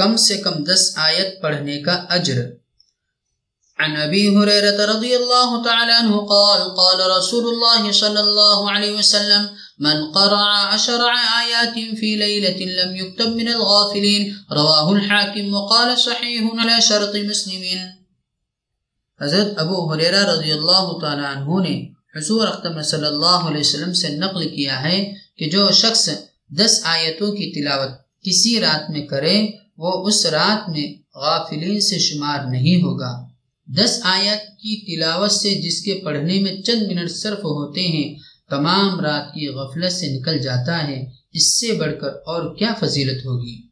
کم سے کم دس آیت پڑھنے کا اجر۔ عن ابي هريره رضي الله تعالى عنه قال قال رسول الله صلى الله عليه وسلم، من قرع عشر آيات في ليلة لم يكتب من الغافلين رواه الحاكم وقال صحيح على شرط مسلمين حضرت ابو حریرہ رضی اللہ تعالیٰ عنہ نے حضور اختم صلی اللہ علیہ وسلم سے نقل کیا ہے کہ جو شخص دس آیتوں کی تلاوت کسی رات میں کرے وہ اس رات میں غافلین سے شمار نہیں ہوگا۔ دس آیت کی تلاوت سے جس کے پڑھنے میں چند منٹ صرف ہوتے ہیں، تمام رات کی غفلت سے نکل جاتا ہے۔ اس سے بڑھ کر اور کیا فضیلت ہوگی؟